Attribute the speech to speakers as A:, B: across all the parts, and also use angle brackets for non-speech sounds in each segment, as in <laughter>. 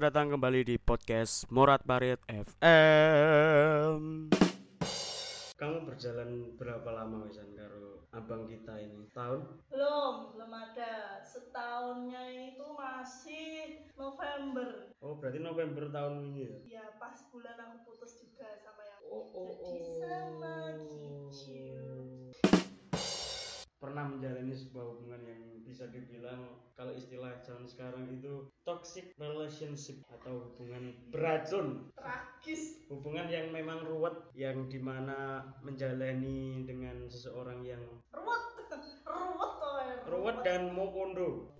A: Selamat datang kembali di podcast Morat Parit FM. Kamu berjalan berapa lama wisan karo abang kita ini? Tahun?
B: Belum, belum ada. Setahunnya itu masih November.
A: Oh, berarti November tahun ini ya?
B: Ya, pas bulan aku putus juga sama yang
A: Oh, oh,
B: Jadi
A: oh.
B: sama kicau.
A: Pernah menjalani sebuah hubungan yang dibilang kalau istilah zaman sekarang itu toxic relationship atau hubungan beracun.
B: Tragis.
A: hubungan yang memang ruwet yang di mana menjalani dengan seseorang yang
B: Ruwet, <laughs> ruwet
A: ruwet dan mau kondo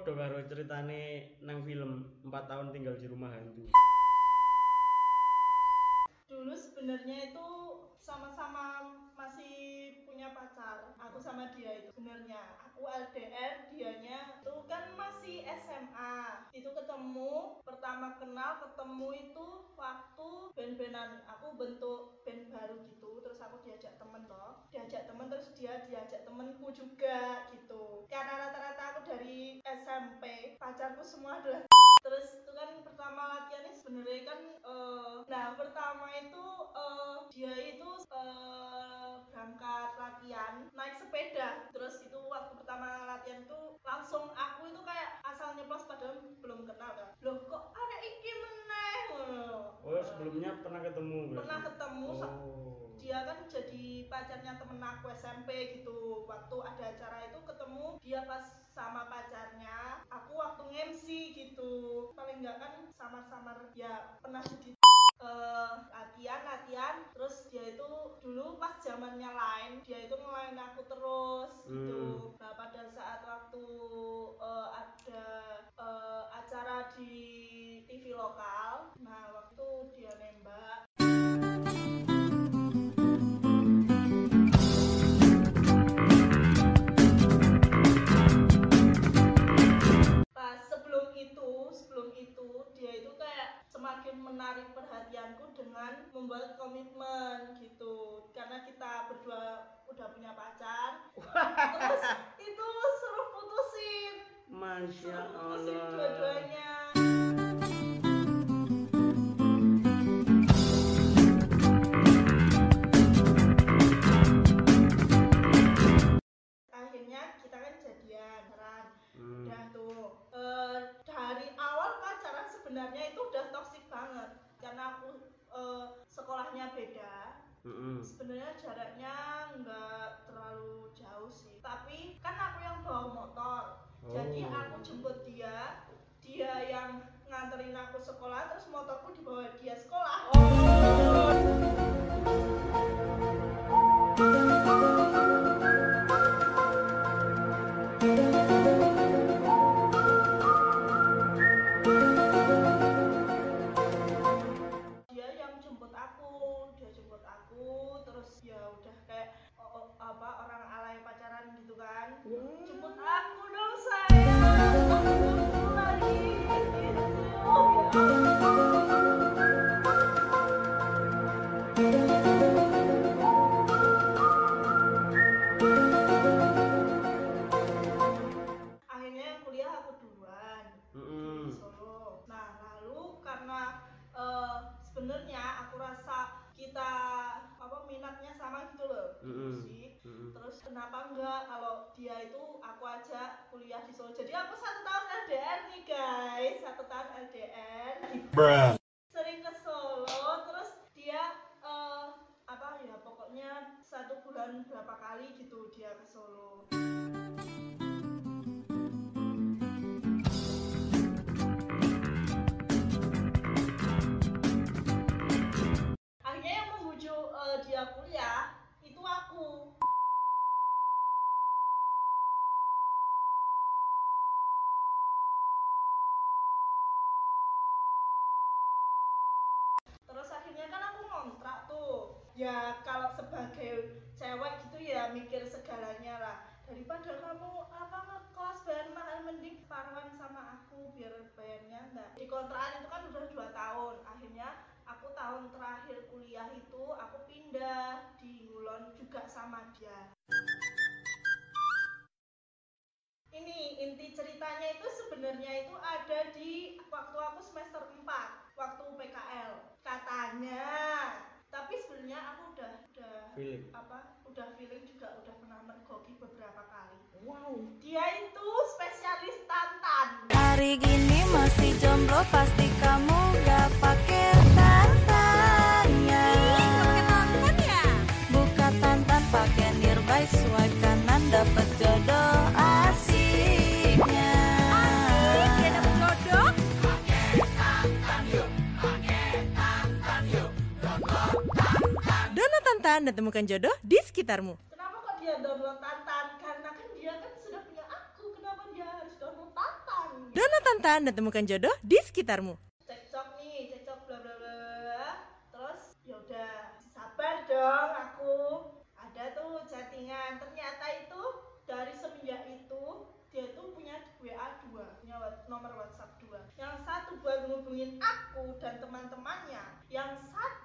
A: podo karo ceritane nang film 4 tahun tinggal di rumah hantu.
B: Dulu sebenarnya itu sama-sama masih punya pacar. Aku sama dia itu sebenarnya. Aku LDR, dianya itu kan masih SMA. Itu ketemu, pertama kenal ketemu itu waktu band-bandan. Aku bentuk band baru gitu. Terus aku diajak temen toh. Diajak temen terus dia diajak temenku juga gitu. Karena rata-rata aku dari SMP, pacarku semua adalah <laughs> terus itu kan pertama latihannya sebenarnya kan eh, nah pertama itu eh, dia itu eh, berangkat latihan naik sepeda. Terus itu waktu pertama latihan itu langsung aku itu kayak asal nyeplos padahal belum kenal kan loh kok ada iki meneh?
A: Oh sebelumnya pernah ketemu berarti?
B: pernah ketemu
A: oh.
B: Dia kan jadi pacarnya temen aku SMP gitu. Waktu ada acara itu ketemu dia pas sama pacarnya. Aku waktu MC gitu. Paling enggak kan samar-samar ya pernah jadi eh, latihan latihan terus dia itu dulu zamannya lain dia itu ngelain aku terus gitu menarik perhatianku dengan membuat komitmen gitu. Karena kita berdua udah punya pacar. Terus <laughs> itu suruh putusin,
A: Masya
B: suruh putusin dua-duanya. Jadi
A: Oh.
B: aku jemput dia dia yang nganterin aku sekolah terus motorku dibawa kenapa enggak kalau dia itu aku ajak kuliah di Solo. Jadi aku satu tahun LDR nih guys, satu tahun LDR. Sering ke Solo, terus dia eh, apa ya pokoknya satu bulan berapa kali gitu dia ke Solo. Kamu apa ngekos bayar mahal mending paruan sama aku biar bayarnya enggak di kontrakan itu kan udah dua tahun. Akhirnya tahun terakhir kuliah itu aku pindah di Ngulon juga sama dia. Ini inti ceritanya itu sebenarnya itu ada di waktu aku semester 4 waktu PKL katanya tapi sebenarnya aku udah udah
A: feeling.
B: apa udah feeling juga udah pernah mergoki beberapa kali
A: wow
B: dia itu spesialis tantan.
C: Hari gini masih jomblo pasti kamu gak pakai tantannya. Buka tantan pakai nearby swipe kanan dapet jodoh asiknya.
D: Download Tantan dan temukan jodoh di sekitarmu.
B: kenapa kok dia download tantan karena kan dia kan sudah punya aku kenapa dia harus download
D: Download Tantan dan temukan jodoh di sekitarmu.
B: cekcok nih cekcok bla bla bla terus yaudah sabar dong aku. Ada tuh chattingan. Ternyata itu dari semenjak itu dia tuh punya WA 2 punya nomor WhatsApp 2 yang satu buat ngubungin aku dan teman-temannya yang satunya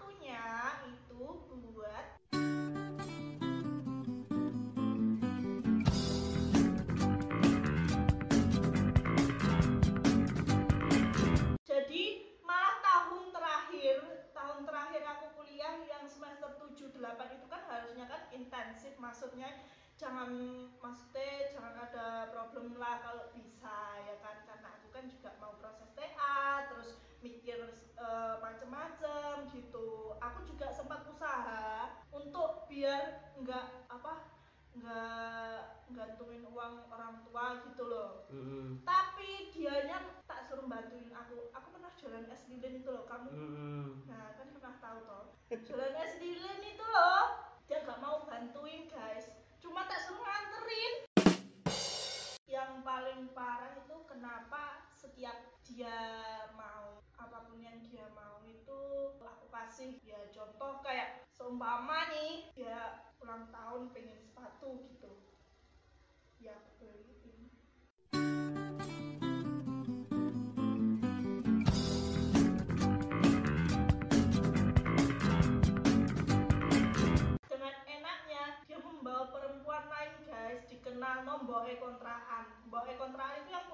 B: 7 8 itu kan harusnya kan intensif maksudnya jangan maksudnya jangan ada problem lah kalau bisa ya kan? Karena aku kan juga mau proses TA terus mikir eh, macem-macem gitu. Aku juga sempat usaha untuk biar nggak apa nggak gantungin uang orang tua gitu loh.
A: Mm-mm.
B: tapi dianya tak suruh bantuin aku. Aku pernah jualan es lilin itu loh kamu.
A: Mm-mm.
B: nah kan pernah tahu toh seumpama nih dia ulang tahun pengen sepatu gitu. Ya aku beliin. Dengan enaknya dia membawa perempuan lain guys. Dikenal no mboke kontrakan. Mboke kontrakan itu yang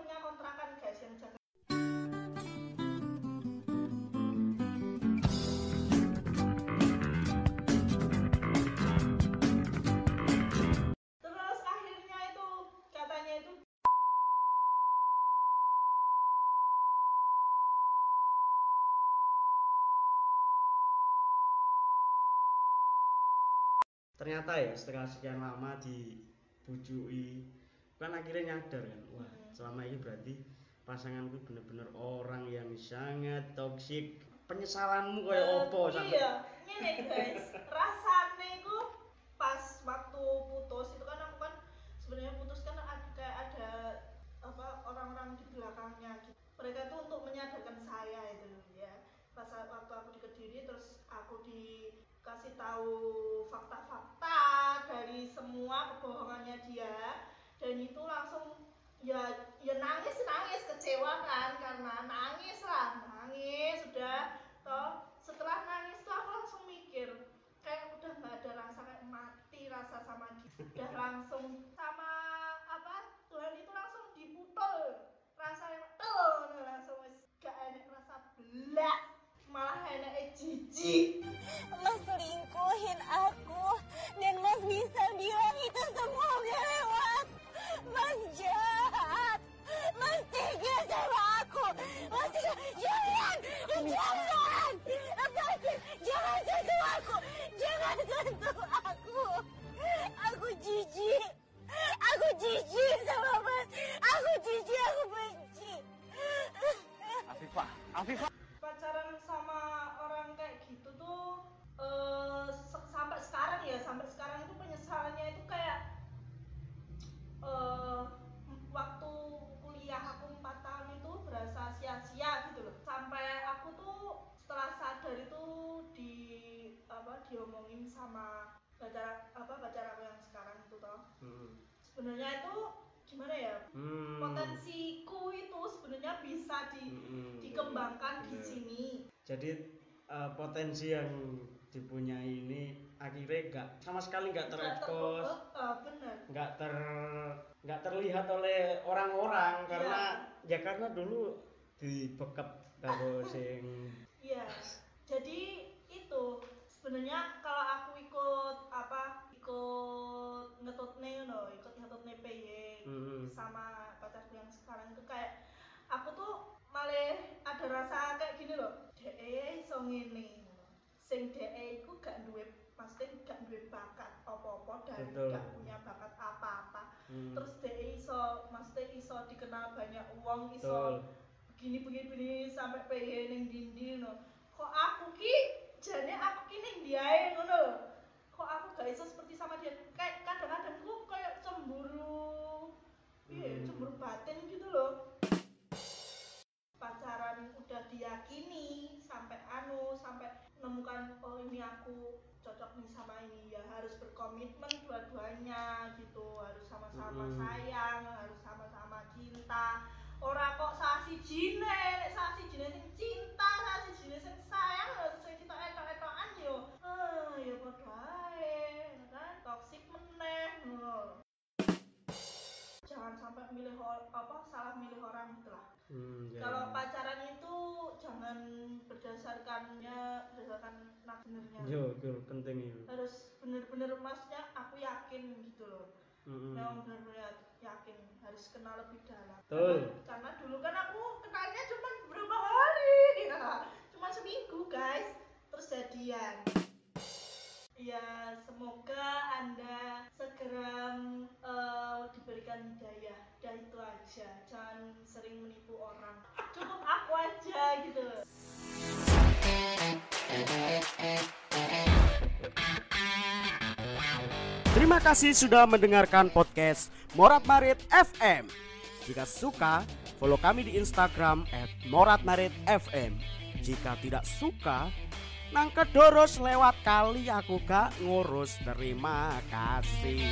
A: ternyata ya setelah sekian lama dibujui kan akhirnya nyadar kan wah
B: Hmm.
A: selama ini berarti pasanganku bener-bener orang yang sangat toksik penyesalanmu kayak
B: Eh,
A: opo sampai
B: iya. Ini guys rasanya itu pas waktu putus itu kan aku kan sebenarnya putus kan ada kayak ada apa orang-orang di belakangnya gitu. Mereka tuh untuk menyadarkan saya itu ya. Pas waktu aku di kediri terus aku dikasih tahu fakta-fakta dari semua kebohongannya dia dan itu langsung ya ya nangis nangis kecewa kan karena nangis lah nangis sudah toh setelah nangis tuh aku langsung mikir kayak udah nggak ada rasa kayak mati rasa sama dia udah langsung sama apa Tuhan itu langsung diputol rasa yang tuh langsung gak enak rasa belas Titi.
C: Mas
B: lindo. Pacar apa pacar aku yang sekarang itu toh
A: Mm.
B: sebenarnya itu gimana ya
A: Hmm.
B: potensiku itu sebenarnya bisa di
A: Mm-mm.
B: dikembangkan di
A: Bener.
B: sini
A: jadi eh, potensi yang dipunyai ini akhirnya nggak sama sekali nggak
B: Nggak
A: terekspos
B: ter- oh, bener
A: nggak ter nggak terlihat oleh orang-orang karena ya karena dulu dibekap karo <laughs> sing
B: Iya, jadi itu sebenarnya kalau aku ikut apa ikut ngetutne no, ikut ngetutne PY
A: Hmm.
B: sama pacarku yang sekarang itu kayak aku tuh malah ada rasa kayak gini loh, DE iso ngene. Sing DE iku gak duwe pasti gak duwe bakat apa-apa dan
A: Betul.
B: gak punya bakat apa-apa.
A: Hmm.
B: Terus DE iso mesti iso dikenal banyak uang, iso begini begini begini sampai PH ning dindi no kok aku ki jane aku ki ning diae ngono lho. kok aku gak iso seperti sama dia kayak kadang-kadang ku kayak cemburu iya
A: Hmm.
B: cemburu batin gitu loh pacaran udah diyakini sampai anu sampai menemukan oh ini aku cocok nih sama ini ya harus berkomitmen dua-duanya gitu harus sama-sama
A: Mm-mm.
B: sayang harus sama-sama cinta ora kok sasi jine nek sampai milih apa salah milih orang gitu lah.
A: Hmm, ya.
B: kalau pacaran itu jangan berdasarkannya berdasarkan nakdirnya
A: yo yo penting itu.
B: Harus bener-bener maksudnya aku yakin gitu loh.
A: Hmm.
B: yang benar-benar yakin harus kenal lebih dalam.
A: Betul.
B: karena, karena dulu kan aku kenalnya cuma beberapa hari ya cuma seminggu guys. Terus jadian ya semoga anda segera eh, diberikan hidayah dan itu aja jangan sering menipu orang cukup aku aja gitu
E: Terima kasih sudah mendengarkan podcast Morat Marit FM. Jika suka, follow kami di Instagram @moratmaritfm. Jika tidak suka, nang kedoros lewat kali aku gak ngurus. Terima kasih.